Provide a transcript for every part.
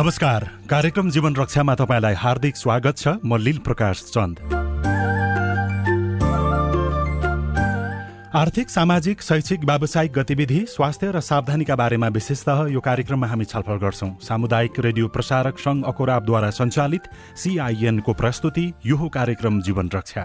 नमस्कार। कार्यक्रम जीवन रक्षामा तपाईँलाई हार्दिक स्वागत छ। म लील प्रकाश चन्द। आर्थिक सामाजिक शैक्षिक व्यावसायिक गतिविधि स्वास्थ्य र सावधानीका बारेमा विशेषतः यो कार्यक्रममा हामी छलफल गर्छौं। सामुदायिक रेडियो प्रसारक संघ अकोराबद्वारा सञ्चालित सिआइएनको प्रस्तुति यो कार्यक्रम जीवन रक्षा।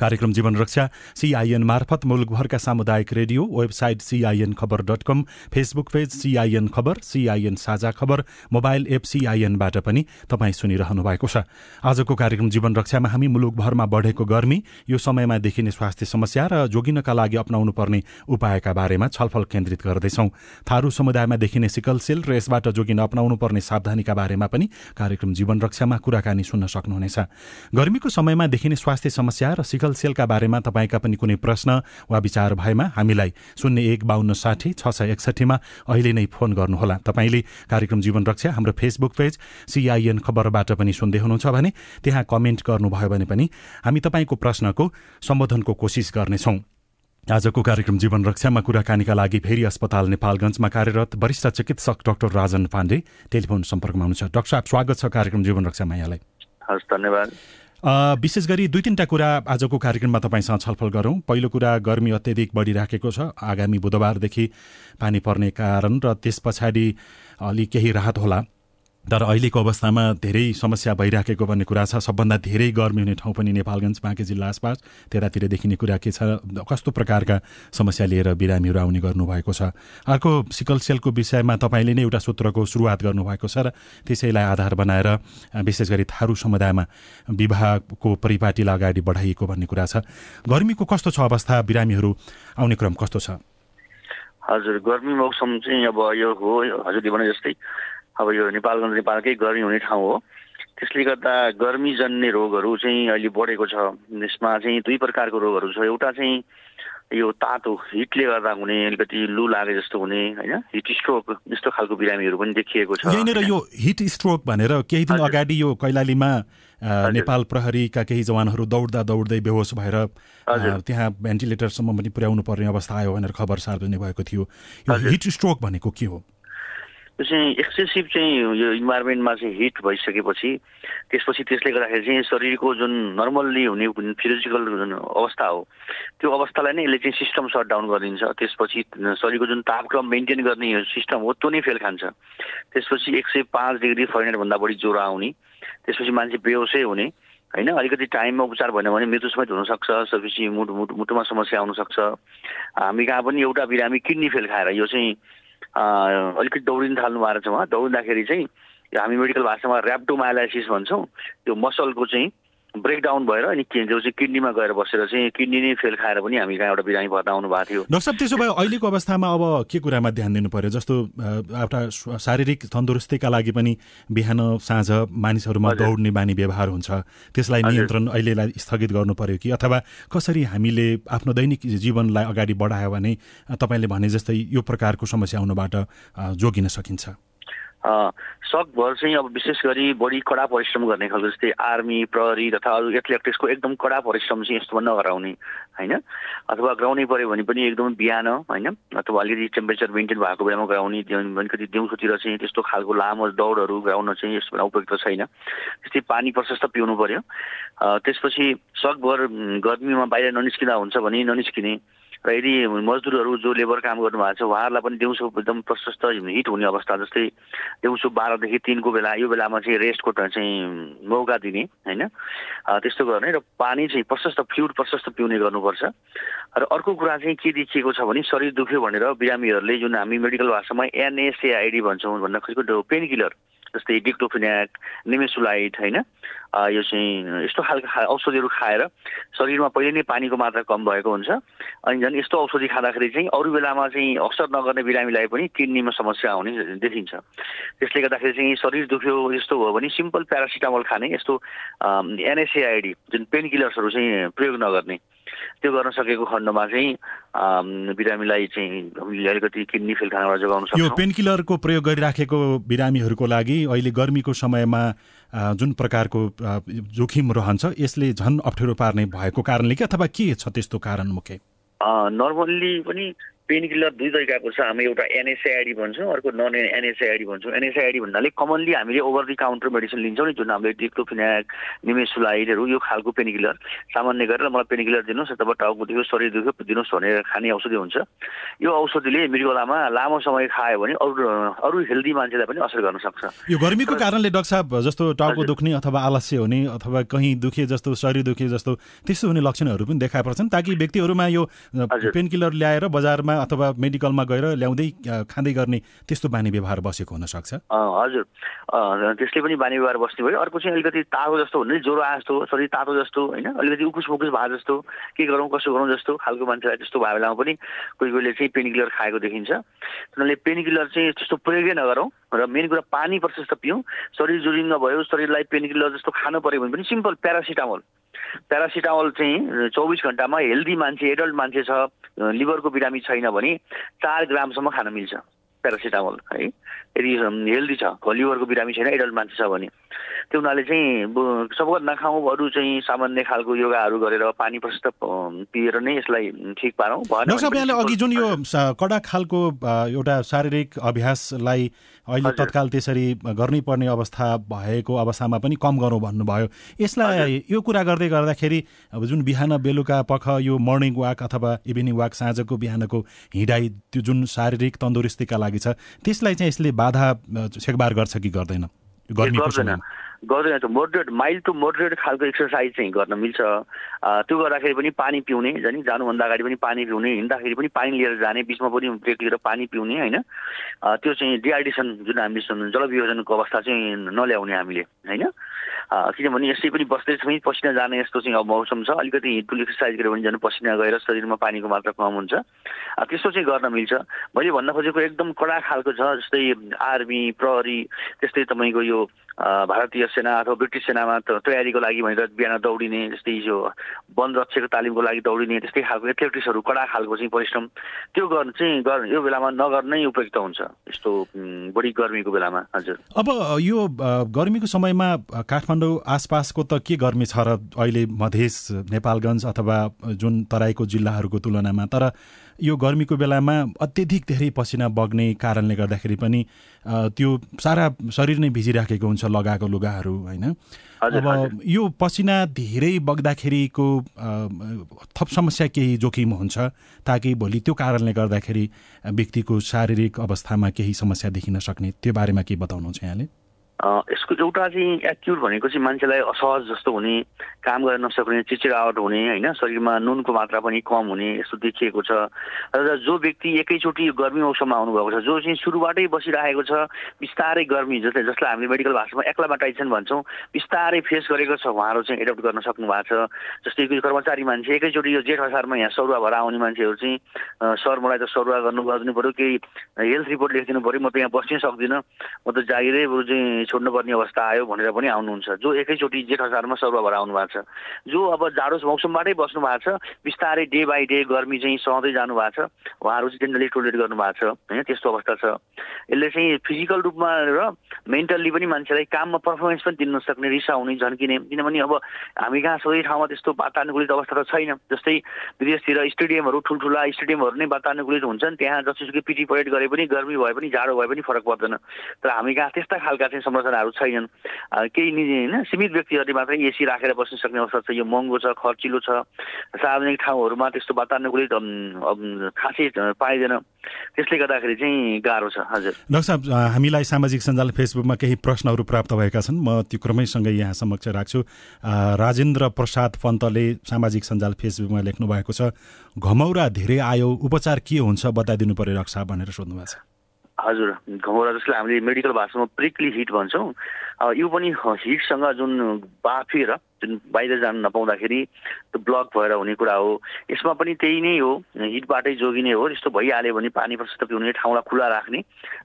कार्यक्रम जीवन रक्षा सिआइएन मार्फत मुलुकभरका सामुदायिक रेडियो वेबसाइट सिआइएन खबर dot com Facebook page CIN खबर सिआइएन साझा खबर मोबाइल एप सिआइएनबाट पनि तपाईँ सुनिरहनु भएको छ। आजको कार्यक्रम जीवन रक्षामा हामी मुलुकभरमा बढेको गर्मी यो समयमा देखिने स्वास्थ्य समस्या र जोगिनका लागि अप्नाउनु पर्ने उपायका बारेमा छलफल केन्द्रित गर्दैछौ। थारू समुदायमा देखिने सिकल सेल र यसबाट जोगिन अप्नाउनु पर्ने सावधानीका बारेमा पनि कार्यक्रम जीवन रक्षामा कुराकानी सुन्न सक्नुहुनेछ। गर्मीको समयमा देखिने स्वास्थ्य समस्या र सिकल सेलका बारेमा तपाईँका पनि कुनै प्रश्न वा विचार भएमा हामीलाई शून्य एक बाहन्न साठी छ सय एकसठीमा अहिले नै फोन गर्नुहोला। तपाईँले कार्यक्रम जीवन रक्षा हाम्रो फेसबुक पेज सिआइएन खबरबाट पनि सुन्दै हुनुहुन्छ भने त्यहाँ कमेन्ट गर्नुभयो भने पनि हामी तपाईँको प्रश्नको सम्बोधनको कोसिस गर्नेछौँ। आजको कार्यक्रम जीवन रक्षामा कुराकानीका लागि फेरि अस्पताल नेपालगञ्जमा कार्यरत वरिष्ठ चिकित्सक डाक्टर राजन पाण्डे टेलिफोन सम्पर्कमा हुनुहुन्छ। डाक्टर साहब स्वागत छ कार्यक्रम जीवन रक्षामा यहाँलाई। हस् धन्यवाद। विशेष गरी दुई तिनवटा कुरा आजको कार्यक्रममा तपाईँसँग छलफल गरौँ। पहिलो कुरा गर्मी अत्यधिक बढिराखेको छ। आगामी बुधबारदेखि पानी पर्ने कारण र त्यस पछाडि अलि केही राहत होला। तर अहिलेको अवस्थामा धेरै समस्या भइराखेको भन्ने कुरा छ। सबभन्दा धेरै गर्मी हुने ठाउँ पनि नेपालगञ्ज बाँके जिल्ला आसपास त्यतातिर देखिने कुरा के छ कस्तो प्रकारका समस्या लिएर बिरामीहरू आउने गर्नुभएको छ। अर्को सिकल सेलको विषयमा तपाईँले नै एउटा सूत्रको सुरुवात गर्नुभएको छ र त्यसैलाई आधार बनाएर विशेष गरी थारू समुदायमा विवाहको परिपाटीलाई अगाडि बढाइएको भन्ने कुरा छ। गर्मीको कस्तो छ अवस्था? बिरामीहरू आउने क्रम कस्तो छ? हजुर गर्मी मौसम चाहिँ अब यो हो। हजुरले भने जस्तै अब यो नेपालगञ्ज नेपालकै गर्मी हुने ठाउँ हो। त्यसले गर्दा गर्मीजन्य रोगहरू चाहिँ अहिले बढेको छ। यसमा चाहिँ दुई प्रकारको रोगहरू छ। एउटा चाहिँ यो तातो हिटले गर्दा हुने अलिकति लु लागे जस्तो हुने होइन? हिट स्ट्रोक यस्तो खालको बिरामीहरू पनि देखिएको छ। यहीँनिर यो हिट स्ट्रोक भनेर केही दिन अगाडि यो कैलालीमा नेपाल प्रहरीका केही जवानहरू दौड्दा दौड्दै बेहोस भएर त्यहाँ भेन्टिलेटरसम्म पनि पुर्याउनु पर्ने अवस्था आयो भनेर खबर सार्वजनिक भएको थियो। यो हिट स्ट्रोक भनेको के हो? त्यो चाहिँ एक्सेसिभ चाहिँ यो इन्भाइरोमेन्टमा चाहिँ हिट भइसकेपछि त्यसपछि त्यसले गर्दाखेरि चाहिँ शरीरको जुन नर्मल्ली हुने फिजिकल जुन अवस्था हो त्यो अवस्थालाई नै यसले चाहिँ सिस्टम सट डाउन गरिदिन्छ। त्यसपछि शरीरको जुन तापक्रम मेन्टेन गर्ने सिस्टम हो त्यो नै फेल खान्छ। त्यसपछि एक सय पाँच डिग्री फरेनहाइटभन्दा बढी ज्वरो आउने त्यसपछि मान्छे बेहोसै हुने होइन? अलिकति टाइममा उपचार भएन भने मृत्यु समेत हुनसक्छ त्यसपछि मुटु मुटु मुटुमा समस्या आउनसक्छ। हामी कहाँ पनि एउटा बिरामी किडनी फेल खाएर यो चाहिँ अलिकति दौडिन थाल्नु भएको छ उहाँ दौडिँदाखेरि चाहिँ हामी मेडिकल भाषामा ऱ्याप्टोमाइलाइसिस भन्छौँ। त्यो मसलको चाहिँ ब्रेकडाउन भएर अनि जो चाहिँ किडनीमा गएर बसेर चाहिँ किडनी नै फेल खाएर पनि हामी कहाँ एउटा बिरामी भर्ना आउनु भएको थियो। डाक्टर साहब त्यसो भए अहिलेको अवस्थामा अब के कुरामा ध्यान दिनु पर्यो? जस्तो एउटा शारीरिक तन्दुरुस्तीका लागि पनि बिहान साँझ मानिसहरूमा दौड्ने बानी व्यवहार हुन्छ। त्यसलाई नियन्त्रण अहिलेलाई स्थगित गर्नु पर्यो कि? अथवा कसरी हामीले आफ्नो दैनिक जीवनलाई अगाडि बढायो भने तपाईँले भने जस्तै यो प्रकारको समस्या आउनुबाट जोगिन सकिन्छ? सकभर चाहिँ अब विशेष गरी बढी कडा परिश्रम गर्ने खालको जस्तै आर्मी प्रहरी तथा अरू एथलेटिक्सको एकदम कडा परिश्रम चाहिँ यस्तोमा नगराउने होइन? अथवा गराउनै पऱ्यो भने पनि एकदम बिहान होइन? अथवा अलिकति टेम्परेचर मेन्टेन भएको बेलामा गराउने अलिकति दिउँसोतिर चाहिँ त्यस्तो खालको लामो दौडहरू गराउन चाहिँ यस्तो बेला उपयुक्त छैन। त्यस्तै पानी प्रशस्त पिउनु पऱ्यो। त्यसपछि सकभर गर्मीमा बाहिर ननिस्किँदा हुन्छ भने ननिस्किने र यदि मजदुरहरू जो लेबर काम गर्नुभएको छ उहाँहरूलाई पनि दिउँसो एकदम प्रशस्त हिट हुने अवस्था जस्तै दिउँसो बाह्रदेखि तिनको बेला यो बेलामा चाहिँ रेस्टको चाहिँ मौका दिने होइन? त्यस्तो गर्ने र पानी चाहिँ प्रशस्त फ्लुड प्रशस्त पिउने गर्नुपर्छ। र अर्को कुरा चाहिँ के देखिएको छ भने शरीर दुख्यो भनेर बिरामीहरूले जुन हामी मेडिकल भाषामा एनएसएआइडी भन्छौँ भन्दा खोजेको पेन किलर जस्तै डिक्टोफिन्याक निमेसुलाइट होइन? यो चाहिँ यस्तो खालको औषधिहरू खाएर शरीरमा पहिले नै पानीको मात्रा कम भएको हुन्छ। अनि झन् यस्तो औषधि खाँदाखेरि चाहिँ अरू बेलामा चाहिँ असर नगर्ने बिरामीलाई पनि किडनीमा समस्या आउने देखिन्छ। त्यसले गर्दाखेरि चाहिँ शरीर दुख्यो यस्तो हो भने सिम्पल प्यारासिटामोल खाने यस्तो एनएसएआइडी जुन पेन किलर्सहरू चाहिँ प्रयोग नगर्ने। त्यो गर्न सकेको खण्डमा चाहिँ बिरामीलाई चाहिँ अलिकति किडनी फेल खानाबाट जोगाउन सक्छौँ। यो पेनकिलरको प्रयोग गरिराखेको बिरामीहरूको लागि अहिले गर्मीको समयमा जुन प्रकारको जोखिम रहन्छ यसले झन् अप्ठ्यारो पार्ने भएको कारणले कि अथवा के छ त्यस्तो कारण मुख्य? नर्मल्ली पनि पेन किलर दुई तरिकाको छ। हामी एउटा एनएसआइडी भन्छौँ अर्को नन एनएसआइडी भन्छौँ। एनएसआइडी भन्नाले कमनली हामीले ओभर दि काउन्टर मेडिसिन लिन्छौँ नि जुन हामीले डिक्लोफिनाक निमेसुलाइडहरू यो खालको पेन किलर सामान्य गरेर मलाई पेन किलर दिनुहोस् अथवा टाउको दुख्यो शरीर दुख्यो दिनुहोस् भनेर खाने औषधि हुन्छ। यो औषधिले मृगलामा लामो समय खायो भने अरू अरू हेल्दी मान्छेलाई पनि असर गर्न सक्छ। यो गर्मीको कारणले डाक्टर साहब जस्तो टाउको दुख्ने अथवा आलस्य हुने अथवा कहीँ दुखे जस्तो शरीर दुखे जस्तो त्यस्तो हुने लक्षणहरू पनि देखा पर्छन् ताकि व्यक्तिहरूमा यो पेन किलर ल्याएर बजारमा अथवा मेडिकलमा गएर ल्याउँदै खाँदै गर्ने त्यस्तो बानी व्यवहार बसेको हुनसक्छ? हजुर। त्यसले पनि बानी व्यवहार बस्ने भयो। अर्को चाहिँ अलिकति तातो जस्तो हुने ज्वरो आए जस्तो शरीर तातो जस्तो होइन? अलिकति उकुस मुकुस भए जस्तो के गरौँ कसो गरौँ जस्तो खालको मान्छेलाई त्यस्तो भयो बेलामा पनि कोही कोहीले चाहिँ पेन किलर खाएको देखिन्छ। उनीहरूले पेन किलर चाहिँ त्यस्तो प्रयोगै नगरौँ र मेन कुरा पानी प्रशस्त पिउँ। शरीर जुरिङ्ग भयो शरीरलाई पेन किलर जस्तो खानु पऱ्यो भने पनि सिम्पल प्यारासिटामोल प्यारासिटामोल चाहिँ चौबिस घन्टामा हेल्दी मान्छे एडल्ट मान्छे छ लिभरको बिरामी छैन भने चार ग्रामसम्म खान मिल्छ प्यारासिटामोल है। यदि हेल्दी छ लिभरको बिरामी छैन एडल्ट मान्छे छ भने। त्यो उनीहरूले चाहिँ सबभन्दा नखाउँ अरू चाहिँ सामान्य खालको योगाहरू गरेर पानी प्रशस्त पिएर नै यसलाई ठिक पारौँ। भएन अघि जुन यो कडा खालको एउटा शारीरिक अभ्यासलाई अहिले तत्काल त्यसरी गर्नै पर्ने अवस्था भएको अवस्थामा पनि कम गरौँ भन्नुभयो। यसलाई यो कुरा गर्दै गर्दाखेरि अब जुन बिहान बेलुका पख यो मर्निङ वाक अथवा इभिनिङ वाक साँझको बिहानको हिँडाइ त्यो जुन शारीरिक तन्दुरुस्तीका लागि छ त्यसलाई चाहिँ यसले बाधा छेकबार गर्छ कि गर्दैन? गर्दैन। गर्दैन त मोडरेट माइल्ड टु मोडरेट खालको एक्सर्साइज चाहिँ गर्न मिल्छ। त्यो गर्दाखेरि पनि पानी पिउने जाने जानुभन्दा अगाडि पनि पानी पिउने हिँड्दाखेरि पनि पानी लिएर जाने बिचमा पनि ब्रेक लिएर पानी पिउने होइन? त्यो चाहिँ डिहाइड्रेसन जुन हामीले जलवियोजनको अवस्था चाहिँ नल्याउने हामीले होइन? किनभने यसै पनि बस्दै छौँ पसिना जाने यस्तो चाहिँ अब मौसम छ। अलिकति हिँडुल एक्सर्साइज गऱ्यो भने झन् पसिना गएर शरीरमा पानीको मात्रा कम हुन्छ। त्यस्तो चाहिँ गर्न मिल्छ। मैले भन्न खोजेको एकदम कडा खालको छ जस्तै आर्मी प्रहरी त्यस्तै तपाईँको यो भारतीय सेना अथवा ब्रिटिस सेनामा तयारीको लागि भनेर बिहान दौडिने जस्तै यो वन रक्षको तालिमको लागि दौडिने त्यस्तै खालको एथलेटिक्सहरू कडा खालको चाहिँ परिश्रम त्यो गर्न चाहिँ गर् यो बेलामा नगर्नै उपयुक्त हुन्छ यस्तो बढी गर्मीको बेलामा हजुर। अब यो गर्मीको समयमा काठमाडौँ आसपासको त के गर्मी छ र अहिले मधेस नेपालगञ्ज अथवा जुन तराईको जिल्लाहरूको तुलनामा? तर यो गर्मीको बेलामा अत्यधिक धेरै पसिना बग्ने कारणले गर्दाखेरि पनि त्यो सारा शरीर नै भिजिराखेको हुन्छ लगाएको लुगाहरू होइन? अब यो पसिना धेरै बग्दाखेरिको थप समस्या केही जोखिम हुन्छ ताकि भोलि त्यो कारणले गर्दाखेरि व्यक्तिको शारीरिक अवस्थामा केही समस्या देखिन सक्ने त्यो बारेमा के बताउनुहुन्छ यहाँले? यसको एउटा चाहिँ एक्युट भनेको चाहिँ मान्छेलाई असहज जस्तो हुने काम गर्न नसक्ने चिचिरावट हुने होइन? शरीरमा नुनको मात्रा पनि कम हुने यस्तो देखिएको छ। र जो व्यक्ति एकैचोटि गर्मी मौसममा आउनुभएको छ जो चाहिँ सुरुबाटै बसिरहेको छ बिस्तारै गर्मी जस्तै जसलाई हामीले मेडिकल भाषामा एक्लामाटाइजेसन भन्छौँ बिस्तारै फेस गरेको छ उहाँहरू चाहिँ एडप्ट गर्न सक्नु भएको छ। जस्तै कर्मचारी मान्छे एकैचोटि यो जेठ असारमा यहाँ सरुवा भएर आउने मान्छेहरू चाहिँ सर मलाई त सरुवा गर्नु गर्नु पऱ्यो केही हेल्थ रिपोर्ट लेखिदिनु पऱ्यो म त यहाँ बस्नै सक्दिनँ। म त जागिरै चाहिँ छोड्नुपर्ने अवस्था आयो भनेर पनि आउनुहुन्छ। जो एकैचोटि जेठ असारमा सरुवा भएर आउनु भएको छ। जो अब जाडो मौसमबाटै बस्नु भएको छ बिस्तारै डे बाई डे गर्मी चाहिँ सहँदै जानु भएको छ। उहाँहरू चाहिँ जेनरली टोलेट गर्नु भएको छ होइन? त्यस्तो अवस्था छ। यसले चाहिँ फिजिकल रूपमा र मेन्टल्ली पनि मान्छेलाई काममा पर्फर्मेन्स पनि दिन सक्ने रिसाउने झन्किने। किनभने अब हामी कहाँ सबै ठाउँमा त्यस्तो वातानुकूलित अवस्था त छैन। जस्तै विदेशतिर स्टेडियमहरू ठुल्ठुला स्टेडियमहरू नै वातानुकूलित हुन्छन्। त्यहाँ जतिसुकै पिटी परेड गरे पनि गर्मी भए पनि जाडो भए पनि फरक पर्दैन। तर हामी कहाँ त्यस्ता खालका चाहिँ संरचनाहरू छैनन्। केही निजी होइन सीमित व्यक्तिहरूले मात्रै एसी राखेर बस्न सक्ने अवस्था छ। यो महँगो छ खर्चिलो छ। सार्वजनिक ठाउँहरूमा त्यस्तो वातानुकूलित खासै पाइँदैन। त्यसले गर्दाखेरि चाहिँ गाह्रो छ। हजुर। डाक्टर साहब हामीलाई सामाजिक सञ्जाल फेसबुकमा केही प्रश्नहरू प्राप्त भएका छन्। म त्यो क्रमैसँगै यहाँ समक्ष राख्छु। राजेन्द्र प्रसाद पन्तले सामाजिक सञ्जाल फेसबुकमा लेख्नु भएको छ घमौरा धेरै आयो उपचार के हुन्छ बताइदिनु पर्यो साहब भनेर सोध्नु भएको छ। हजुर घमौरा जसलाई हामीले मेडिकल भाषामा प्रिकली हिट भन्छौँ। यो पनि हिटसँग जुन बाफेर जुन बाहिर जान नपाउँदाखेरि त्यो ब्लक भएर हुने कुरा हो। यसमा पनि त्यही नै हो। हिटबाटै जोगिने हो। यस्तो भइहाल्यो भने पानी प्रशस्त पिउने ठाउँलाई खुला राख्ने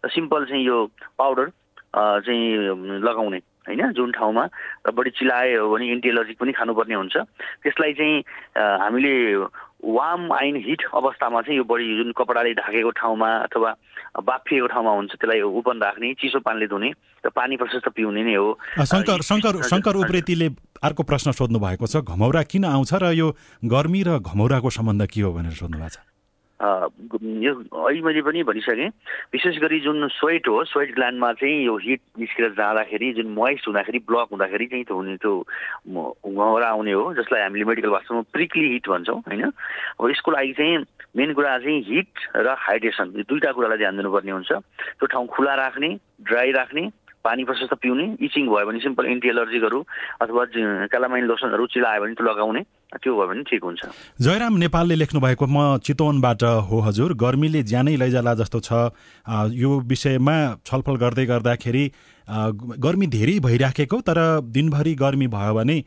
र सिम्पल चाहिँ यो पाउडर चाहिँ लगाउने होइन? जुन ठाउँमा र बढी चिलायो भने एन्टिएलर्जिक पनि खानुपर्ने हुन्छ। त्यसलाई चाहिँ हामीले वार्म आइन हिट अवस्थामा चाहिँ यो बढी जुन कपडाले ढाकेको ठाउँमा अथवा बाफिएको ठाउँमा हुन्छ त्यसलाई ओपन राख्ने चिसो पानीले धुने र पानी प्रशस्त पिउने नै हो। शङ्कर शङ्कर शङ्कर उप्रेतीले अर्को प्रश्न सोध्नु भएको छ घमौरा किन आउँछ र यो गर्मी र घमौराको सम्बन्ध के हो भनेर सोध्नु भएको छ? यो अहिले मैले पनि भनिसकेँ विशेष गरी जुन स्वेट हो स्वेट ग्ल्यान्डमा चाहिँ यो हिट निस्केर जाँदाखेरि जुन मोइस्ट हुँदाखेरि ब्लक हुँदाखेरि चाहिँ त्यो हुने त्यो घौरा आउने हो जसलाई हामीले मेडिकल भाषामा प्रिकली हिट भन्छौँ होइन? अब यसको लागि चाहिँ मेन कुरा चाहिँ हिट र हाइड्रेसन यो दुईवटा कुरालाई ध्यान दिनुपर्ने हुन्छ। त्यो ठाउँ खुला राख्ने ड्राई राख्ने पानी प्रशस्त पिउने इचिङ भयो भने सिम्पल एन्टी एलर्जिकहरू अथवा क्यालामाइन लोसनहरू चिलायो भने त्यो लगाउने। त्यो भयो भने ठिक हुन्छ। जयराम नेपालले लेख्नु भएको म चितवनबाट हो हजुर। गर्मीले ज्यानै लैजाला जस्तो छ। यो विषयमा छलफल गर्दै गर्दाखेरि गर्मी धेरै भइराखेको तर दिनभरि गर्मी भयो भने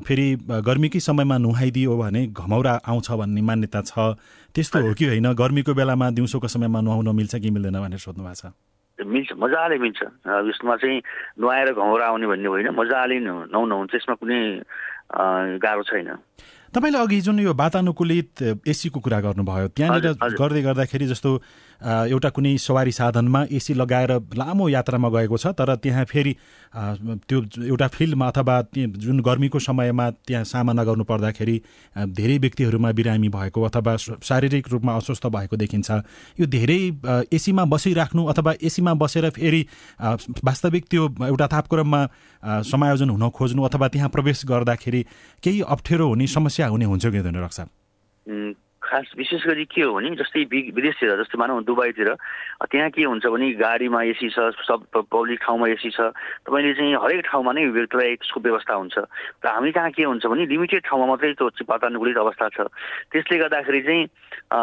फेरि गर्मीकै समयमा नुहाइदियो भने घमौरा आउँछ भन्ने मान्यता छ। त्यस्तो हो कि होइन? गर्मीको बेलामा दिउँसोको समयमा नुहाउन मिल्छ कि मिल्दैन भनेर सोध्नु भएको छ। मिल्छ मजाले मिल्छ। यसमा चाहिँ नुहाएर घाउरा आउने भन्ने होइन मजाले नुहाउनुहुन्छ त्यसमा कुनै गाह्रो छैन। तपाईँले अघि जुन यो वातानुकूलित एसीको कुरा गर्नुभयो त्यहाँनिर गर्दै गर्दाखेरि जस्तो एउटा कुनै सवारी साधनमा एसी लगाएर लामो यात्रामा गएको छ तर त्यहाँ फेरि त्यो एउटा फिल्डमा अथवा जुन गर्मीको समयमा त्यहाँ सामना गर्नु पर्दाखेरि धेरै व्यक्तिहरूमा बिरामी भएको अथवा शारीरिक रूपमा अस्वस्थ भएको देखिन्छ। यो धेरै एसीमा बसिराख्नु अथवा एसीमा बसेर फेरि वास्तविक त्यो एउटा तापक्रममा समायोजन हुन खोज्नु अथवा त्यहाँ प्रवेश गर्दाखेरि केही अप्ठ्यारो हुने समस्या हुने हुन्छ कि हुँदैन खास विशेष गरी के हो भने जस्तै विदेशतिर जस्तै मानौ दुबईतिर त्यहाँ के हुन्छ भने गाडीमा एसी छ सब पब्लिक ठाउँमा एसी छ। तपाईँले चाहिँ हरेक ठाउँमा नै व्यक्तिलाई त्यसको व्यवस्था हुन्छ। र हामी कहाँ के हुन्छ भने लिमिटेड ठाउँमा मात्रै त्यो वातानुकूलित अवस्था छ। त्यसले गर्दाखेरि चाहिँ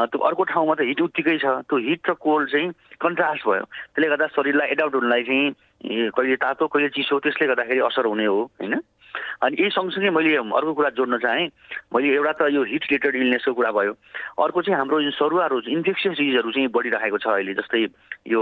त्यो अर्को ठाउँमा त हिट उत्तिकै छ। त्यो हिट र कोल्ड चाहिँ कन्ट्रास्ट भयो। त्यसले गर्दा शरीरलाई एडाप्ट हुनलाई चाहिँ कहिले तातो कहिले चिसो त्यसले गर्दाखेरि असर हुने हो होइन? अनि यही सँगसँगै मैले अर्को कुरा जोड्न चाहेँ। मैले एउटा त यो हिट रिलेटेड इलनेसको कुरा भयो। अर्को चाहिँ हाम्रो जुन सरुवाहरू इन्फेक्सियस डिजिजहरू चाहिँ बढिरहेको छ अहिले जस्तै यो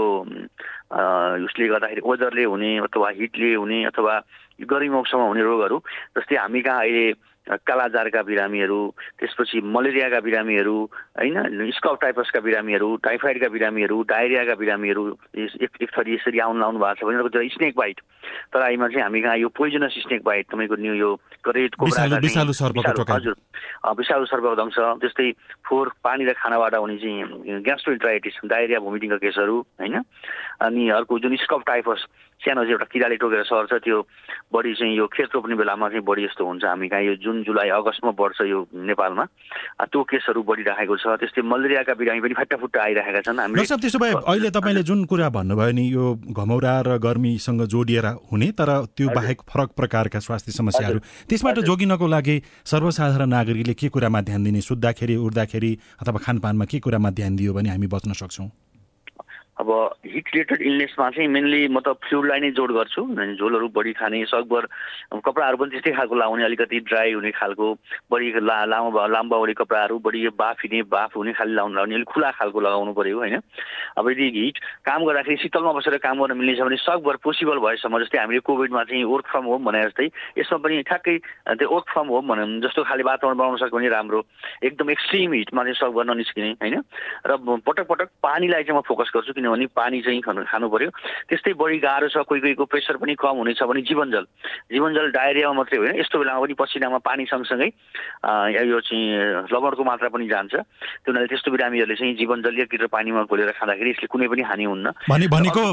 उसले गर्दाखेरि वेदरले हुने अथवा हिटले हुने अथवा गर्मी मौसममा हुने रोगहरू जस्तै हामी कहाँ अहिले कालाजारका बिरामीहरू त्यसपछि मलेरियाका बिरामीहरू होइन स्कप टाइपसका बिरामीहरू टाइफाइडका बिरामीहरू डायरियाका बिरामीहरू एक एक थरी यसरी आउनु लाउनु भएको छ भने त्यो स्नेक बाइट। तराईमा चाहिँ हामी कहाँ यो पोइजनस स्नेक बाइट तपाईँको न्यू यो करेटको हजुर। विषालु सर्पको दंश त्यस्तै फोहोर पानी र खानाबाट हुने चाहिँ ग्यास्ट्रोइन्ट्राइटिस डायरिया भोमिटिङका केसहरू होइन। अनि अर्को जुन स्कप टाइफस सानो चाहिँ एउटा किराले टोकेर सर्छ त्यो बढी चाहिँ यो खेत रोप्ने बेलामा चाहिँ बढी यस्तो हुन्छ। हामी कहाँ यो जुन जुलाई अगस्तमा बढ्छ यो नेपालमा। त्यो केसहरू बढिरहेको छ। त्यस्तै मलेरियाका बिरामी पनि फाटाफुट्टा आइरहेका छन्। हामीले त्यसो भए अहिले तपाईँले जुन कुरा भन्नुभयो नि यो घमौरा र गर्मीसँग जोडिएर हुने तर त्यो बाहेक फरक प्रकारका स्वास्थ्य समस्याहरू त्यसबाट जोगिनको लागि सर्वसाधारण नागरिकले के कुरामा ध्यान दिने? सुत्दाखेरि उठ्दाखेरि अथवा खानपानमा के कुरामा ध्यान दियो भने हामी बच्न सक्छौँ? अब हिट रिलेटेड इलनेसमा चाहिँ मेनली म त फ्लुडलाई नै जोड गर्छु झोलहरू बढी खाने सकभर कपडाहरू पनि त्यस्तै खालको लाउने अलिकति ड्राई हुने खालको बढी ला लामो लाम्बा बढी कपडाहरू बढी बाफिने बाफ हुने खालि लाउनु लाउने अलिक खुला खालको लगाउनु पऱ्यो होइन? अब यदि हिट काम गर्दाखेरि शीतलमा बसेर काम गर्न मिल्नेछ भने सकभर पोसिबल भएसम्म जस्तै हामीले कोभिडमा चाहिँ वर्क फ्रम होम भने जस्तै यसमा पनि ठ्याक्कै त्यो वर्क फ्रम होम भनौँ जस्तो खाले वातावरण बनाउन सक्यो भने राम्रो एकदम एक्सट्रिम हिटमा चाहिँ सकभर ननिस्किने होइन? र पटक पटक पानीलाई चाहिँ म फोकस गर्छु किन किनभने पानी चाहिँ खानु खानु पर्यो। त्यस्तै बढी गाह्रो छ कोही कोहीको प्रेसर पनि कम हुनेछ भने जीवनजल। जीवनजल डायरियामा मात्रै होइन यस्तो बेलामा पनि पसिनामा पानी सँगसँगै यो चाहिँ लवणको मात्रा पनि जान्छ। त्यो हुनाले त्यस्तो बिरामीहरूले चाहिँ जीवनजल एक लिटर पानीमा घोलेर खाँदाखेरि यसले कुनै पनि हानि हुन्न। भने भनेको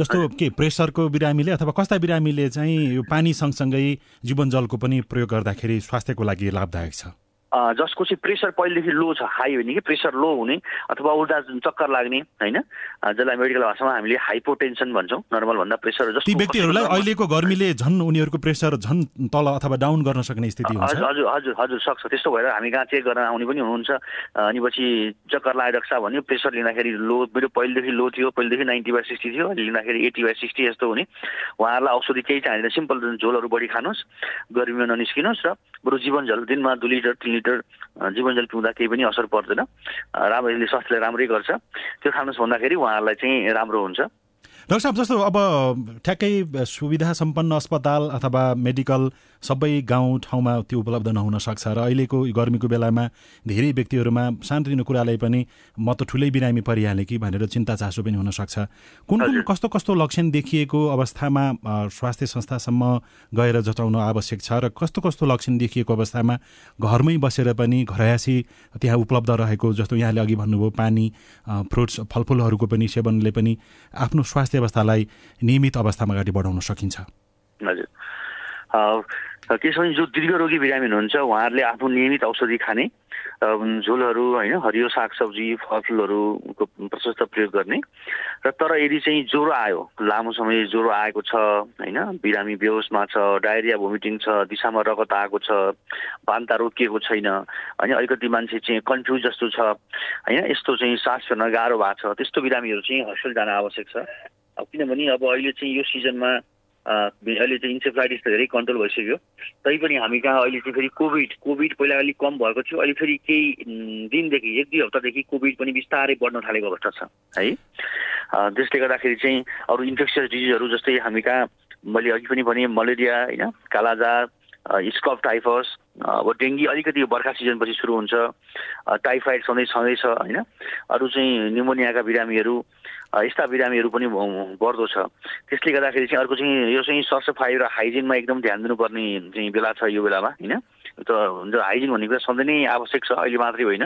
जस्तो के प्रेसरको बिरामीले अथवा कस्ता बिरामीले चाहिँ यो पानी सँगसँगै जीवनजलको पनि प्रयोग गर्दाखेरि स्वास्थ्यको लागि लाभदायक छ? जसको चाहिँ प्रेसर पहिलेदेखि लो छ हाई भने कि प्रेसर लो हुने अथवा उल्टा चक्कर लाग्ने होइन? जसलाई मेडिकल भाषामा हामीले हाइपोटेन्सन भन्छौँ। नर्मलभन्दा प्रेसर जस्तो व्यक्तिहरूलाई अहिलेको गर्मीले झन् उनीहरूको प्रेसर झन् तल अथवा डाउन गर्न सक्ने स्थिति हुन्छ। हजुर हजुर हजुर सक्छ। त्यस्तो भएर हामी कहाँ चेक गर्न आउने पनि हुनुहुन्छ। अनि पछि चक्कर लगाइरहेको छ भने प्रेसर लिँदाखेरि लो मेरो पहिलेदेखि लो थियो पहिलेदेखि नाइन्टी बाई सिक्सटी थियो लिँदाखेरि एट्टी बाई सिक्सटी जस्तो हुने। उहाँहरूलाई औषधि केही चाहिँदैन सिम्पल झोलहरू बढी खानुहोस् गर्मीमा ननिस्किनुहोस् र बरु जीवनजल दिनमा दुई लिटर तिन लिटर जीवनजल पिउँदा केही पनि असर पर्दैन। राम्रो यसले स्वास्थ्यलाई राम्रै गर्छ। त्यो खानुहोस् भन्दाखेरि उहाँहरूलाई चाहिँ राम्रो हुन्छ। डाक्टर साहब जस्तो अब ठ्याक्कै सुविधा सम्पन्न अस्पताल अथवा मेडिकल सबै गाउँ ठाउँमा त्यो उपलब्ध नहुन सक्छ र अहिलेको गर्मीको बेलामा धेरै व्यक्तिहरूमा सानोतिनो कुरालाई पनि म त ठुलै बिरामी परिहालेँ कि भनेर चिन्ता चासो पनि हुनसक्छ कुन कुन कस्तो कस्तो लक्षण देखिएको अवस्थामा स्वास्थ्य संस्थासम्म गएर जचाउन आवश्यक छ र कस्तो कस्तो लक्षण देखिएको अवस्थामा घरमै बसेर पनि घरयासी त्यहाँ उपलब्ध रहेको जस्तो यहाँले अघि भन्नुभयो पानी फ्रुट्स फलफुलहरूको पनि सेवनले पनि आफ्नो स्वास्थ्य अवस्थालाई नियमित अवस्थामा अगाडि बढाउन सकिन्छ। हजुर। त्यसो जो दीर्घरोगी बिरामी हुनुहुन्छ उहाँहरूले आफ्नो नियमित औषधि खाने झोलहरू होइन हरियो सागसब्जी फलफुलहरूको प्रशस्त प्रयोग गर्ने र तर यदि चाहिँ ज्वरो आयो लामो समय ज्वरो आएको छ होइन बिरामी बेहोसमा छ डायरिया भोमिटिङ छ दिशामा रगत आएको छ बान्ता रोकिएको छैन होइन अलिकति मान्छे चाहिँ कन्फ्युज जस्तो छ होइन यस्तो चाहिँ सास फेर्न गाह्रो भएको छ त्यस्तो बिरामीहरू चाहिँ हस्पिटल जान आवश्यक छ। किनभने अब अहिले चाहिँ यो सिजनमा अहिले चाहिँ इन्सेफ्लाइटिस त धेरै कन्ट्रोल भइसक्यो। तैपनि हामी कहाँ अहिले चाहिँ फेरि कोभिड कोभिड पहिला अलिक कम भएको थियो अहिले फेरि केही दिनदेखि एक दुई हप्तादेखि कोभिड पनि बिस्तारै बढ्न थालेको अवस्था छ है? त्यसले गर्दाखेरि चाहिँ अरू इन्फेक्सियस डिजिजहरू जस्तै हामी कहाँ मैले अघि पनि भने मलेरिया होइन कालाजार स्कप टाइफस अब डेङ्गी अलिकति बर्खा सिजनपछि सुरु हुन्छ टाइफाइड सधैँ छँदैछ होइन? अरू चाहिँ निमोनियाका बिरामीहरू यस्ता बिरामीहरू पनि बढ्दो छ। त्यसले गर्दाखेरि चाहिँ अर्को चाहिँ यो चाहिँ सरसफाइ र हाइजिनमा एकदम ध्यान दिनुपर्ने चाहिँ बेला छ यो बेलामा होइन? त हाइजिन भन्ने कुरा सधैँ नै आवश्यक छ अहिले मात्रै होइन।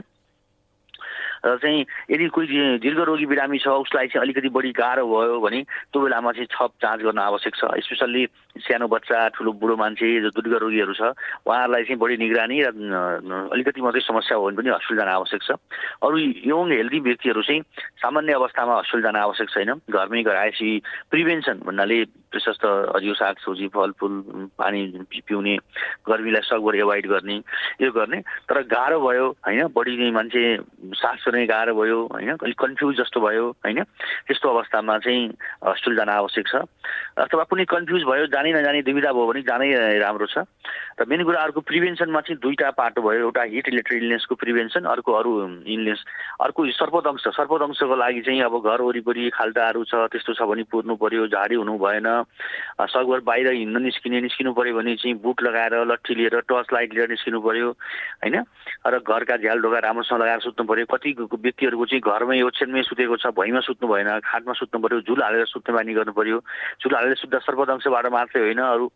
र चाहिँ यदि कोही दीर्घरोगी बिरामी छ उसलाई चाहिँ अलिकति बढी गाह्रो भयो भने त्यो बेलामा चाहिँ छप जाँच गर्न आवश्यक छ। स्पेसल्ली सानो बच्चा ठुलो बुढो मान्छे जो दीर्घरोगीहरू छ उहाँहरूलाई चाहिँ बढी निगरानी र अलिकति मात्रै समस्या हो भने पनि हस्पिटल जान आवश्यक छ। अरू यङ हेल्दी व्यक्तिहरू चाहिँ सामान्य अवस्थामा हस्पिटल जान आवश्यक छैन। घरमै गराएपछि प्रिभेन्सन भन्नाले प्रशस्त हरियो सागसब्जी फलफुल पानी पिउने गर्मीलाई सकभर एभोइड गर्ने यो गर्ने। तर गाह्रो भयो होइन बढी मान्छे सास फेर्ने गाह्रो भयो होइन अलिक कन्फ्युज जस्तो भयो होइन। त्यस्तो अवस्थामा चाहिँ हस्पिटल जान आवश्यक छ। अथवा कुनै कन्फ्युज भयो जानै नजाने दुविधा भयो भने जानै राम्रो छ। र मेन कुरा अर्को प्रिभेन्सनमा चाहिँ दुईवटा पाटो भयो। एउटा हिट रिलेटेड इलनेसको प्रिभेन्सन अर्को अरू इलनेस। अर्को सर्पदंश। सर्पदंशको लागि चाहिँ अब घर वरिपरि खाल्टाहरू छ त्यस्तो छ भने पुर्नु पर्यो झाडी हुनु भएन। सकभर बाहिर हिँड्न निस्किने निस्किनु पऱ्यो भने चाहिँ बुट लगाएर लट्ठी लिएर टर्च लाइट लिएर निस्किनु पऱ्यो होइन? र घरका झ्याल ढोका राम्रोसँग लगाएर सुत्नु पऱ्यो कति व्यक्तिहरूको चाहिँ घरमै ओछ्यानमै सुतेको छ भुइँमा सुत्नु भएन खाटमा सुत्नु पऱ्यो झुल हालेर सुत्ने बानी गर्नु पऱ्यो झुल हालेर सुत्दा सर्पदंशबाट मात्रै होइन अरू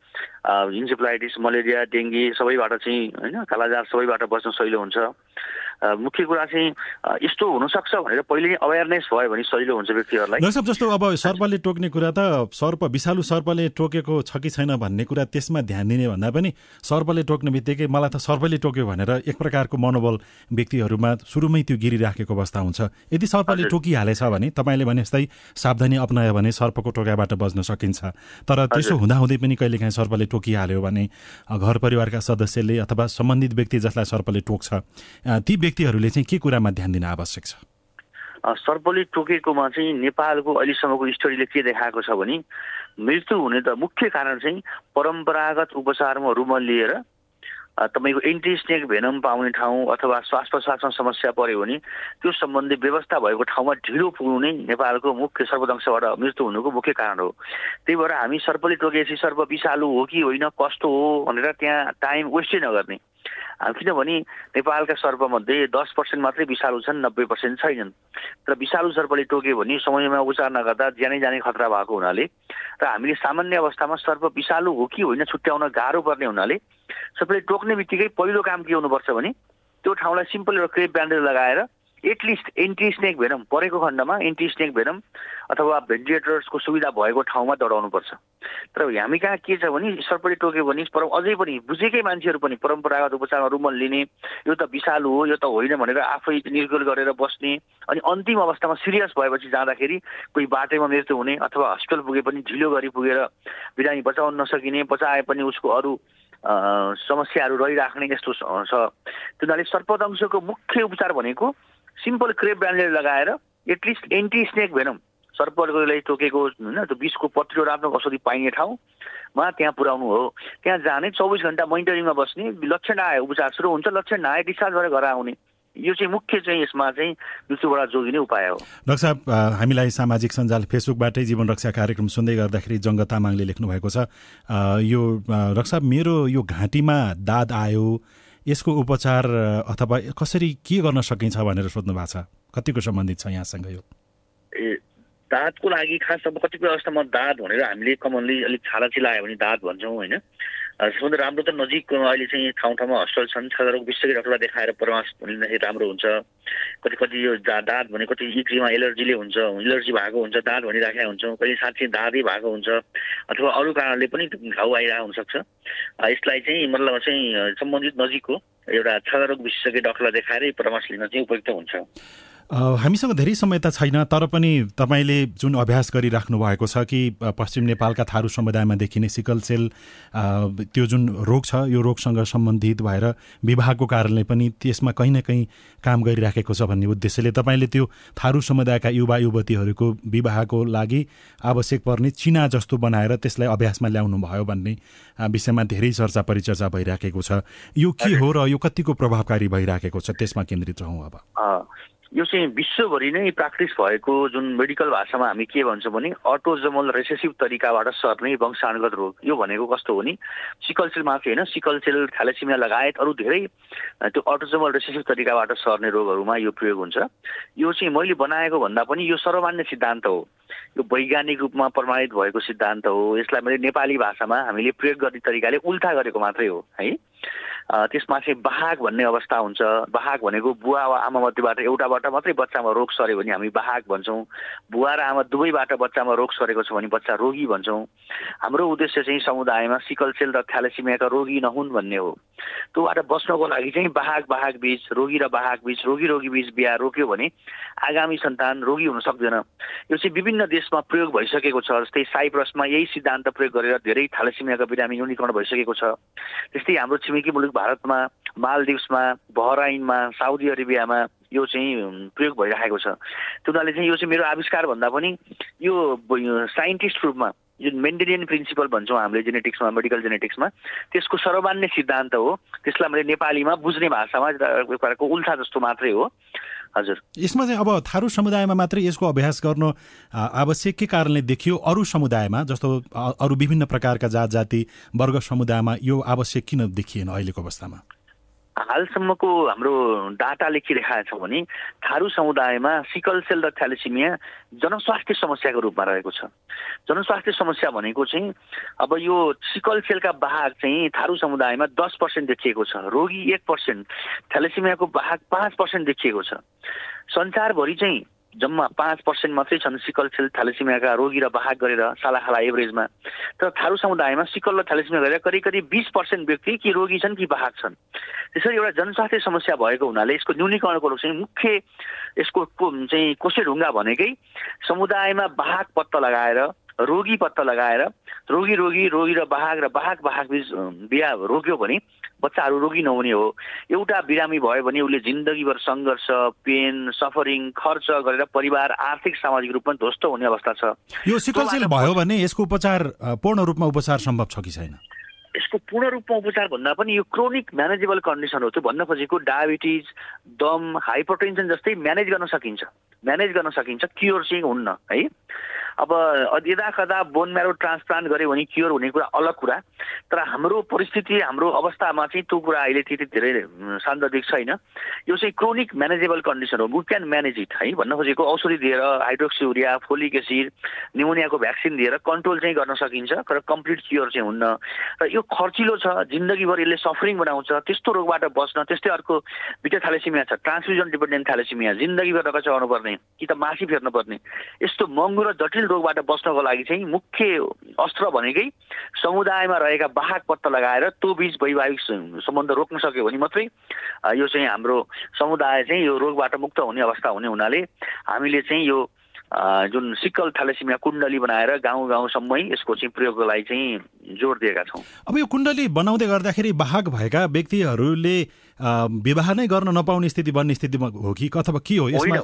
इन्सेफ्लाइटिस मलेरिया डेङ्गी सबैबाट चाहिँ होइन कालाजार सबैबाट बस्न सहिलो हुन्छ। मुख्य कुरा चाहिँ यस्तो हुनसक्छ भनेर पहिले नै अवेरनेस भयो भने सजिलो हुन्छ व्यक्तिहरूलाई। जस्तो अब सर्पले टोक्ने कुरा त सर्प विषालु सर्पले टोकेको छ कि छैन भन्ने कुरा त्यसमा ध्यान दिने भन्दा पनि सर्पले टोक्ने बित्तिकै मलाई त सर्पले टोक्यो भनेर एक प्रकारको मनोबल व्यक्तिहरूमा सुरुमै त्यो गिरिराखेको अवस्था हुन्छ। यदि सर्पले टोकिहालेछ भने तपाईँले भने जस्तै सावधानी अप्नायो भने सर्पको टोकाबाट बच्न सकिन्छ। तर त्यसो हुँदाहुँदै पनि कहिलेकाहीँ सर्पले टोकिहाल्यो भने घर परिवारका सदस्यले अथवा सम्बन्धित व्यक्ति जसलाई सर्पले टोक्छ ती व्यक्तिहरूले चाहिँ के कुरामा ध्यान दिन आवश्यक छ? सर्पले टोकेकोमा चाहिँ नेपालको अहिलेसम्मको स्टडीले के देखाएको छ भने मृत्यु हुने त मुख्य कारण चाहिँ परम्परागत उपचारमा रुमल लिएर तपाईँको एन्टी स्नेक भेनम पाउने ठाउँ अथवा श्वास प्रश्वासमा समस्या पऱ्यो भने त्यो सम्बन्धी व्यवस्था भएको ठाउँमा ढिलो पुग्नु नै नेपालको मुख्य सर्पदंशबाट मृत्यु हुनुको मुख्य कारण हो। त्यही भएर हामी सर्पले टोकेपछि सर्प विषालु हो कि होइन कस्तो हो भनेर त्यहाँ टाइम वेस्टै नगर्ने। किनभने नेपालका सर्पमध्ये दस पर्सेन्ट मात्रै विषालु छन् नब्बे पर्सेन्ट छैनन्। तर विषालु सर्पले टोक्यो भने समयमा उपचार नगर्दा ज्यानै जाने खतरा भएको हुनाले र हामीले सामान्य अवस्थामा सर्प विषालु हो कि होइन छुट्याउन गाह्रो पर्ने हुनाले सबैले टोक्ने बित्तिकै पहिलो काम के हुनुपर्छ भने त्यो ठाउँलाई सिम्पल एउटा क्रेप ब्यान्डेज लगाएर at least anti snake venom परेको खण्डमा एन्टी स्नेक भेनम अथवा भेन्टिलेटर्सको सुविधा भएको ठाउँमा दौडाउनुपर्छ तर हामी कहाँ के छ भने सर्पले टोक्यो भने पर अझै पनि बुझेकै मान्छेहरू पनि परम्परागत उपचारमा रुमल लिने यो त विषालु हो यो त होइन भनेर आफै निर्गुल गरेर बस्ने अनि अन्तिम अवस्थामा सिरियस भएपछि जाँदाखेरि कोही बाटैमा मृत्यु हुने अथवा हस्पिटल पुगे पनि ढिलो गरी पुगेर बिरामी बचाउन नसकिने बचाए पनि उसको अरू समस्याहरू रहिराख्ने यस्तो छ त्यो हुनाले सर्पदंशको मुख्य उपचार भनेको सिम्पल क्रेप ब्यान्डेज लगाएर at least anti snake venom. सर्पले टोकेको होइन त्यो बिसको पत्रियो राम्रो औषधि पाइने ठाउँमा त्यहाँ पुऱ्याउनु हो। त्यहाँ जाने चौबिस घन्टा मोनिटरिङमा बस्ने लक्षण आयो उपचार सुरु हुन्छ लक्षण नआए डिस्चार्ज गरेर घर आउने। यो चाहिँ मुख्य चाहिँ यसमा चाहिँ मृत्युबाट जोगिने उपाय हो। डाक्टर साहब हामीलाई सामाजिक सञ्जाल फेसबुकबाटै जीवन रक्षा कार्यक्रम सुन्दै गर्दाखेरि जङ्ग तामाङले लेख्नु भएको छ यो डाक्टर मेरो यो घाँटीमा दाद आयो यसको उपचार अथवा कसरी के गर्न सकिन्छ भनेर सोध्नु भएको छ? कतिको सम्बन्धित छ यहाँसँग यो? ए दाँतको लागि खास अब कतिपय अवस्थामा दाँत भनेर हामीले कमनली अलिक छाला चिलायो भने दाँत भन्छौँ होइन। सबभन्दा राम्रो त नजिक अहिले चाहिँ ठाउँ ठाउँमा हस्पिटल छन् छालारोग विशेषज्ञ डक्टरलाई देखाएर परामर्श लिँदाखेरि राम्रो हुन्छ। कति कति यो दाँत भने कति इक्रीमा एलर्जीले हुन्छ एलर्जी भएको हुन्छ दाँत भनिराखेका हुन्छौँ कहिले साँच्चै दाँतै भएको हुन्छ अथवा अरू कारणले पनि घाउ आइरहेको हुनसक्छ यसलाई चाहिँ मतलब चाहिँ सम्बन्धित नजिकको एउटा छालारोग विशेषज्ञ डक्टरलाई देखाएरै परामर्श लिन चाहिँ उपयुक्त हुन्छ। हामीसँग धेरै समय त छैन तर पनि तपाईँले जुन अभ्यास गरिराख्नु भएको छ कि पश्चिम नेपालका थारू समुदायमा देखिने सिकल सेल त्यो जुन रोग छ यो रोगसँग सम्बन्धित भएर विवाहको कारणले पनि त्यसमा कहीँ न कहीँ काम गरिराखेको छ भन्ने उद्देश्यले तपाईँले त्यो थारू समुदायका युवा युवतीहरूको विवाहको लागि आवश्यक पर्ने चिना जस्तो बनाएर त्यसलाई अभ्यासमा ल्याउनु भयो भन्ने विषयमा धेरै चर्चा परिचर्चा भइराखेको छ। यो के हो र यो कतिको प्रभावकारी भइराखेको छ त्यसमा केन्द्रित रहँ अब। यो चाहिँ विश्वभरि नै प्र्याक्टिस भएको जुन मेडिकल भाषामा हामी के भन्छौँ भने अटोजमल रेसेसिभ तरिकाबाट सर्ने वंशानुगत रोग। यो भनेको कस्तो हो नि? सिकल सेल मात्रै होइन? सिकल सेल थ्यालेसिमिया लगायत अरू धेरै त्यो अटोजमल रेसेसिभ तरिकाबाट सर्ने रोगहरूमा यो प्रयोग हुन्छ। यो चाहिँ मैले बनाएको भन्दा पनि यो सर्वमान्य सिद्धान्त हो। यो वैज्ञानिक रूपमा प्रमाणित भएको सिद्धान्त हो। यसलाई मैले नेपाली भाषामा हामीले प्रयोग गर्ने तरिकाले उल्था गरेको मात्रै हो है? त्यसमा चाहिँ बाहाग भन्ने अवस्था हुन्छ। बाहाग भनेको बुवा वा आमा मध्येबाट एउटाबाट मात्रै बच्चामा रोग सर्यो भने हामी बाहाग भन्छौँ। बुवा र आमा दुवैबाट बच्चामा रोग सरेको छ भने बच्चा रोगी भन्छौँ। हाम्रो उद्देश्य चाहिँ समुदायमा सिकल सेल र थ्यालेसिमियाका रोगी नहुन् भन्ने हो। त्योबाट बस्नको लागि चाहिँ बाहाग बाहाग बिच रोगी र बाहाग बिच रोगी रोगी बिच बिहा रोक्यो भने आगामी सन्तान रोगी हुन सक्दैन। यो चाहिँ विभिन्न देशमा प्रयोग भइसकेको छ। जस्तै साइप्रसमा यही सिद्धान्त प्रयोग गरेर धेरै थ्यालेसिमियाका बिरामी न्यूनीकरण भइसकेको छ। त्यस्तै हाम्रो छिमेकी मुलुक भारतमा मालदिप्समा बहराइनमा साउदी अरेबियामा यो चाहिँ प्रयोग भइराखेको छ। त्यो हुनाले चाहिँ यो चाहिँ मेरो आविष्कार भन्दा पनि यो साइन्टिस्ट रूपमा जुन मेन्टेनियन प्रिन्सिपल भन्छौँ हामीले जेनेटिक्समा मेडिकल जेनेटिक्समा त्यसको सर्वमान्य सिद्धान्त हो। त्यसलाई मैले नेपालीमा बुझ्ने भाषामा एक प्रकारको उल्था जस्तो मात्रै हो। हजुर। यसमा चाहिँ अब थारू समुदायमा मात्रै यसको अभ्यास गर्नु आवश्यक के कारणले देखियो? अरू समुदायमा जस्तो अरू विभिन्न प्रकारका जात जाति वर्ग समुदायमा यो आवश्यक किन देखिएन अहिलेको अवस्थामा? हालसम्मको हाम्रो डाटा लेखिरहेका छौँ भने थारू समुदायमा सिकल सेल र थ्यालेसिमिया जनस्वास्थ्य समस्याको रूपमा रहेको छ। जनस्वास्थ्य समस्या भनेको चाहिँ अब यो सिकल सेलका बाहक चाहिँ थारू समुदायमा दस पर्सेन्ट देखिएको छ। रोगी एक पर्सेन्ट थ्यालेसिमियाको बाहक पाँच पर्सेन्ट देखिएको छ। संसारभरि चाहिँ जम्मा पाँच पर्सेन्ट मात्रै छन् सिकल सेल थ्यालेसिमियाका रोगी र बाहक गरेर सालाखाला एभरेजमा। तर थारू समुदायमा सिकल र थ्यालेसिमिया गरेर करिब करिब बिस पर्सेन्ट व्यक्ति कि रोगी छन् कि बाहक छन्। त्यसरी एउटा जनस्वास्थ्य समस्या भएको हुनाले यसको न्यूनीकरणको चाहिँ मुख्य यसको चाहिँ कोसे ढुङ्गा भनेकै समुदायमा बाहक पत्ता लगाएर रोगी पत्ता लगाएर रोगी रोगी रोगी र बाहक र बाहक बाहक बिच बिहा रोक्यो भने बच्चाहरू रोगी नहुने हो। एउटा बिरामी भयो भने उसले जिन्दगीभर सङ्घर्ष पेन सफरिङ खर्च गरेर परिवार आर्थिक सामाजिक रूपमा ध्वस्त हुने अवस्था छ। यो सिकल भयो भने। यसको उपचार पूर्ण रूपमा उपचार सम्भव छ कि छैन? यसको पूर्ण रूपमा उपचार भन्दा पनि यो क्रोनिक म्यानेजेबल कन्डिसन हो। त्यो भन्न खोजेको डायबिटिज दम हाइपरटेन्सन जस्तै म्यानेज गर्न सकिन्छ। म्यानेज गर्न सकिन्छ क्योर चाहिँ हुन्न है? अब यदा कदा बोन म्यारो ट्रान्सप्लान्ट गऱ्यो भने क्योर हुने कुरा अलग कुरा। तर हाम्रो परिस्थिति हाम्रो अवस्थामा चाहिँ त्यो कुरा अहिले त्यति धेरै सान्दर्भिक छैन। यो चाहिँ क्रोनिक म्यानेजेबल कन्डिसन हो। वी क्यान म्यानेज इट है भन्न खोजेको औषधि दिएर हाइड्रोक्सियुरिया फोलिक एसिड निमोनियाको भ्याक्सिन दिएर कन्ट्रोल चाहिँ गर्न सकिन्छ तर कम्प्लिट क्योर चाहिँ हुन्न। र यो खर्चिलो छ जिन्दगीभर यसले सफरिङ बनाउँछ त्यस्तो रोगबाट बस्न त्यस्तै अर्को बिटा थ्यालेसिमिया छ ट्रान्सफ्युजन डिपेन्डेन्ट थ्यालेसिमिया जिन्दगीभर रगत पर्ने कि त मासी फेर्नु पर्ने यस्तो महँगो र जटिल जटिल रोगबाट बस्नको लागि चाहिँ मुख्य अस्त्र भनेकै समुदायमा रहेका बाहक पत्ता लगाएर त्यो बिच वैवाहिक सम्बन्ध रोक्न सक्यो भने मात्रै यो चाहिँ हाम्रो समुदाय चाहिँ यो रोगबाट मुक्त हुने अवस्था हुने हुनाले हामीले चाहिँ यो जुन सिक्कल थ्यालेसिमिया कुण्डली बनाएर गाउँ गाउँसम्मै यसको चाहिँ प्रयोगको लागि चाहिँ जोड दिएका छौँ। अब यो कुण्डली बनाउँदै गर्दाखेरि बाहक भएका व्यक्तिहरूले विवाह नै गर्न नपाउने स्थिति बन्ने स्थितिमा हो कि? अथवा के हो? यसमा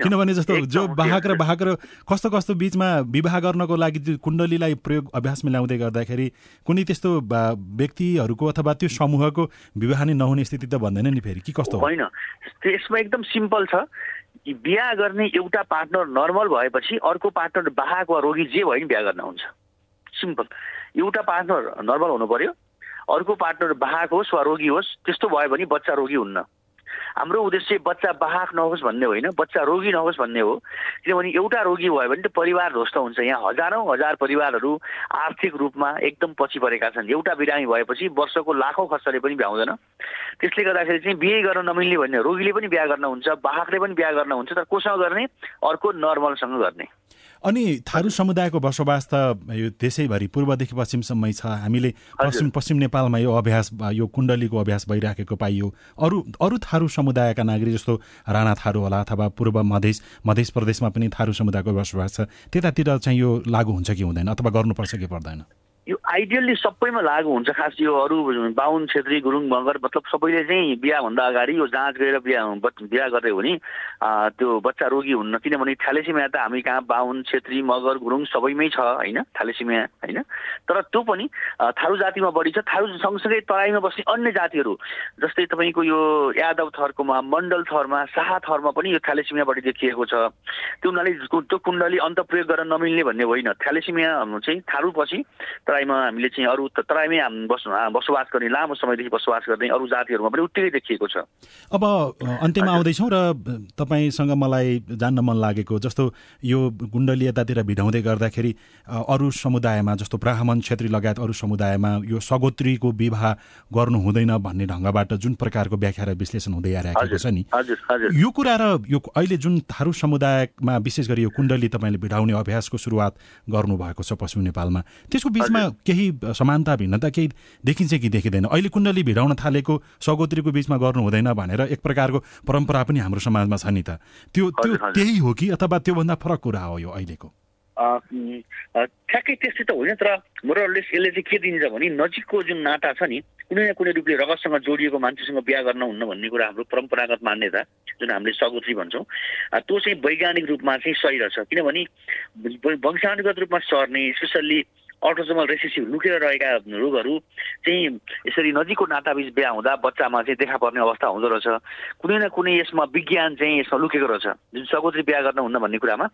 किनभने जस्तो जो बाहक र बाहक र कस्तो कस्तो बिचमा विवाह गर्नको लागि कुण्डलीलाई प्रयोग अभ्यासमा ल्याउँदै गर्दाखेरि कुनै त्यस्तो व्यक्तिहरूको अथवा त्यो समूहको विवाह नै नहुने स्थिति त भन्दैन नि फेरि। कि कस्तो होइन। त्यसमा एकदम सिम्पल छ। बिहा गर्ने एउटा पार्टनर नर्मल भएपछि अर्को पार्टनर बाहक वा रोगी जे भयो नि बिहा गर्न हुन्छ। सिम्पल। एउटा पार्टनर नर्मल हुनु पर्यो। अर्को पार्टनर बाहक होस् वा रोगी होस् त्यस्तो भयो भने बच्चा रोगी हुन्न। हाम्रो उद्देश्य बच्चा बाहक नहोस् भन्ने होइन बच्चा रोगी नहोस् भन्ने हो। किनभने एउटा रोगी भयो भने त परिवार ध्वस्त हुन्छ। यहाँ हजारौँ हजार परिवारहरू आर्थिक रूपमा एकदम पछि परेका छन्। एउटा बिरामी भएपछि वर्षको लाखौँ खर्चले पनि भ्याउँदैन त्यसले गर्दाखेरि चाहिँ बिहे गर्न नमिल्ने भन्ने रोगीले पनि बिहा गर्न हुन्छ बाहकले पनि बिहा गर्न हुन्छ तर कोसँग गर्ने अर्को नर्मलसँग गर्ने। अनि थारू समुदायको बसोबास त यो देशैभरि पूर्वदेखि पश्चिमसम्मै छ। हामीले पश्चिम पश्चिम नेपालमा यो अभ्यास यो कुण्डलीको अभ्यास भइराखेको पाइयो। अरू अरू थारू समुदायका नागरिक जस्तो राणा थारू होला अथवा पूर्व मधेस मध्य प्रदेशमा पनि थारू समुदायको बसोबास छ। त्यतातिर चाहिँ यो लागू हुन्छ कि हुँदैन अथवा गर्नुपर्छ कि पर्दैन? यो आइडियल्ली सबैमा लागु हुन्छ खास यो अरू बाहुन छेत्री गुरुङ मगर मतलब सबैले चाहिँ बिहाभन्दा अगाडि यो जाँच गरेर बिहा बिहा गर्दै हो त्यो बच्चा रोगी हुन्न किनभने थ्यालेसिमिया त हामी कहाँ बाहुन छेत्री मगर गुरुङ सबैमै छ होइन? थ्यालेसिमिया होइन? तर त्यो पनि थारू जातिमा बढी छ थारू सँगसँगै तराईमा बस्ने अन्य जातिहरू जस्तै तपाईँको यो यादव थरकोमा मण्डल थरमा शाह थरमा पनि यो थ्यालेसिमिया बढी देखिएको छ। त्यो हुनाले त्यो कुण्डली अन्त प्रयोग गर्न नमिल्ने भन्ने होइन। थ्यालेसिमिया चाहिँ थारू पछि तर तराईमा हामीले चाहिँ अरू तराईमै बस बसोबास गर्ने लामो समयदेखि बसोबास गर्ने अरू जातिहरूमा पनि उत्तिकै देखिएको छ। अब अन्त्यमा आउँदैछौँ र तपाईँसँग मलाई जान्न मन लागेको जस्तो यो गुण्डली यतातिर भिडाउँदै गर्दाखेरि अरू समुदायमा जस्तो ब्राह्मण क्षेत्री लगायत अरू समुदायमा यो सगोत्रीको विवाह गर्नु हुँदैन भन्ने ढङ्गबाट जुन प्रकारको व्याख्या र विश्लेषण हुँदै आइरहेको छ नि यो कुरा र यो अहिले जुन थारू समुदायमा विशेष गरी यो कुण्डली तपाईँले भिडाउने अभ्यासको सुरुवात गर्नुभएको छ पश्चिम नेपालमा त्यसको बिचमा केही समानता भिन्नता केही देखिन्छ कि देखिँदैन। अहिले कुण्डली भिडाउन थालेको सगोत्रीको बिचमा गर्नु हुँदैन भनेर एक प्रकारको परम्परा पनि हाम्रो समाजमा छ नि त। त्यो त्यो त्यही हो कि अथवा त्योभन्दा फरक कुरा हो यो अहिलेको? ठ्याक्कै त्यस्तै त होइन तर मोरलेस यसले चाहिँ के दिन्छ भने नजिकको जुन नाता छ नि कुनै न कुनै रूपले रगतसँग जोडिएको मान्छेसँग बिहा गर्न हुन्न भन्ने कुरा हाम्रो परम्परागत मान्यता जुन हामीले सगोत्री भन्छौँ। त्यो चाहिँ वैज्ञानिक रूपमा चाहिँ सही रहेछ। किनभने वंशानुगत रूपमा सर्ने स्पेसल्ली अटोजोमल रेसिसिभ लुकेर रहेका रोगहरू चाहिँ यसरी नजिकको नाताबिज बिहा हुँदा बच्चामा चाहिँ देखा पर्ने अवस्था हुँदो रहेछ। कुनै न कुनै यसमा विज्ञान चाहिँ यसमा लुकेको रहेछ। जुन सगोत्री बिहा गर्न हुन्न भन्ने कुरामा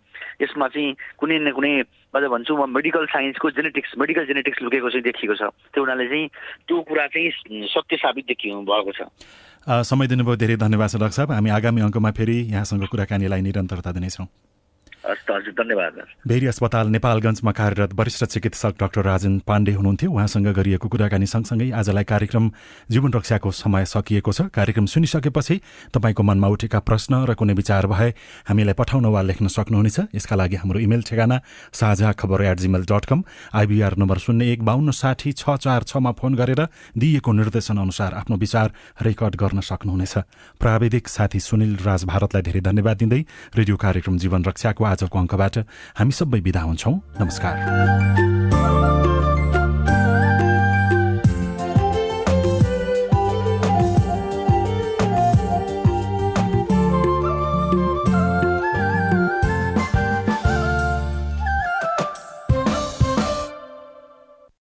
यसमा चाहिँ कुनै न कुनै अझ भन्छु म मेडिकल साइन्सको जेनेटिक्स मेडिकल जेनेटिक्स लुकेको चाहिँ देखिएको छ। त्यो हुनाले चाहिँ त्यो कुरा चाहिँ सत्य साबित देखिनु भएको छ। समय दिनुभयो धेरै धन्यवाद छ डाक्टर साहब। हामी आगामी अङ्कमा फेरि यहाँसँग कुराकानीलाई निरन्तरता दिनेछौँ। धन्यवाद भेरी अस्पताल नेपालगञ्जमा कार्यरत वरिष्ठ चिकित्सक डाक्टर राजन पाण्डे हुनुहुन्थ्यो। उहाँसँग गरिएको कुराकानी सँगसँगै आजलाई कार्यक्रम जीवन रक्षाको समय सकिएको छ। कार्यक्रम सुनिसकेपछि तपाईँको मनमा उठेका प्रश्न र कुनै विचार भए हामीलाई पठाउन वा लेख्न सक्नुहुनेछ। यसका लागि हाम्रो इमेल ठेगाना साझा खबर at Gmail dot com IBR number शून्य एक बाहन्न साठी छ चार छमा फोन गरेर दिइएको निर्देशन अनुसार आफ्नो विचार रेकर्ड गर्न सक्नुहुनेछ। प्राविधिक साथी सुनिल राज भारतलाई धेरै धन्यवाद दिँदै रेडियो कार्यक्रम जीवन रक्षाको आजको अङ्कबाट हामी सबै विदा हुन्छौँ। नमस्कार।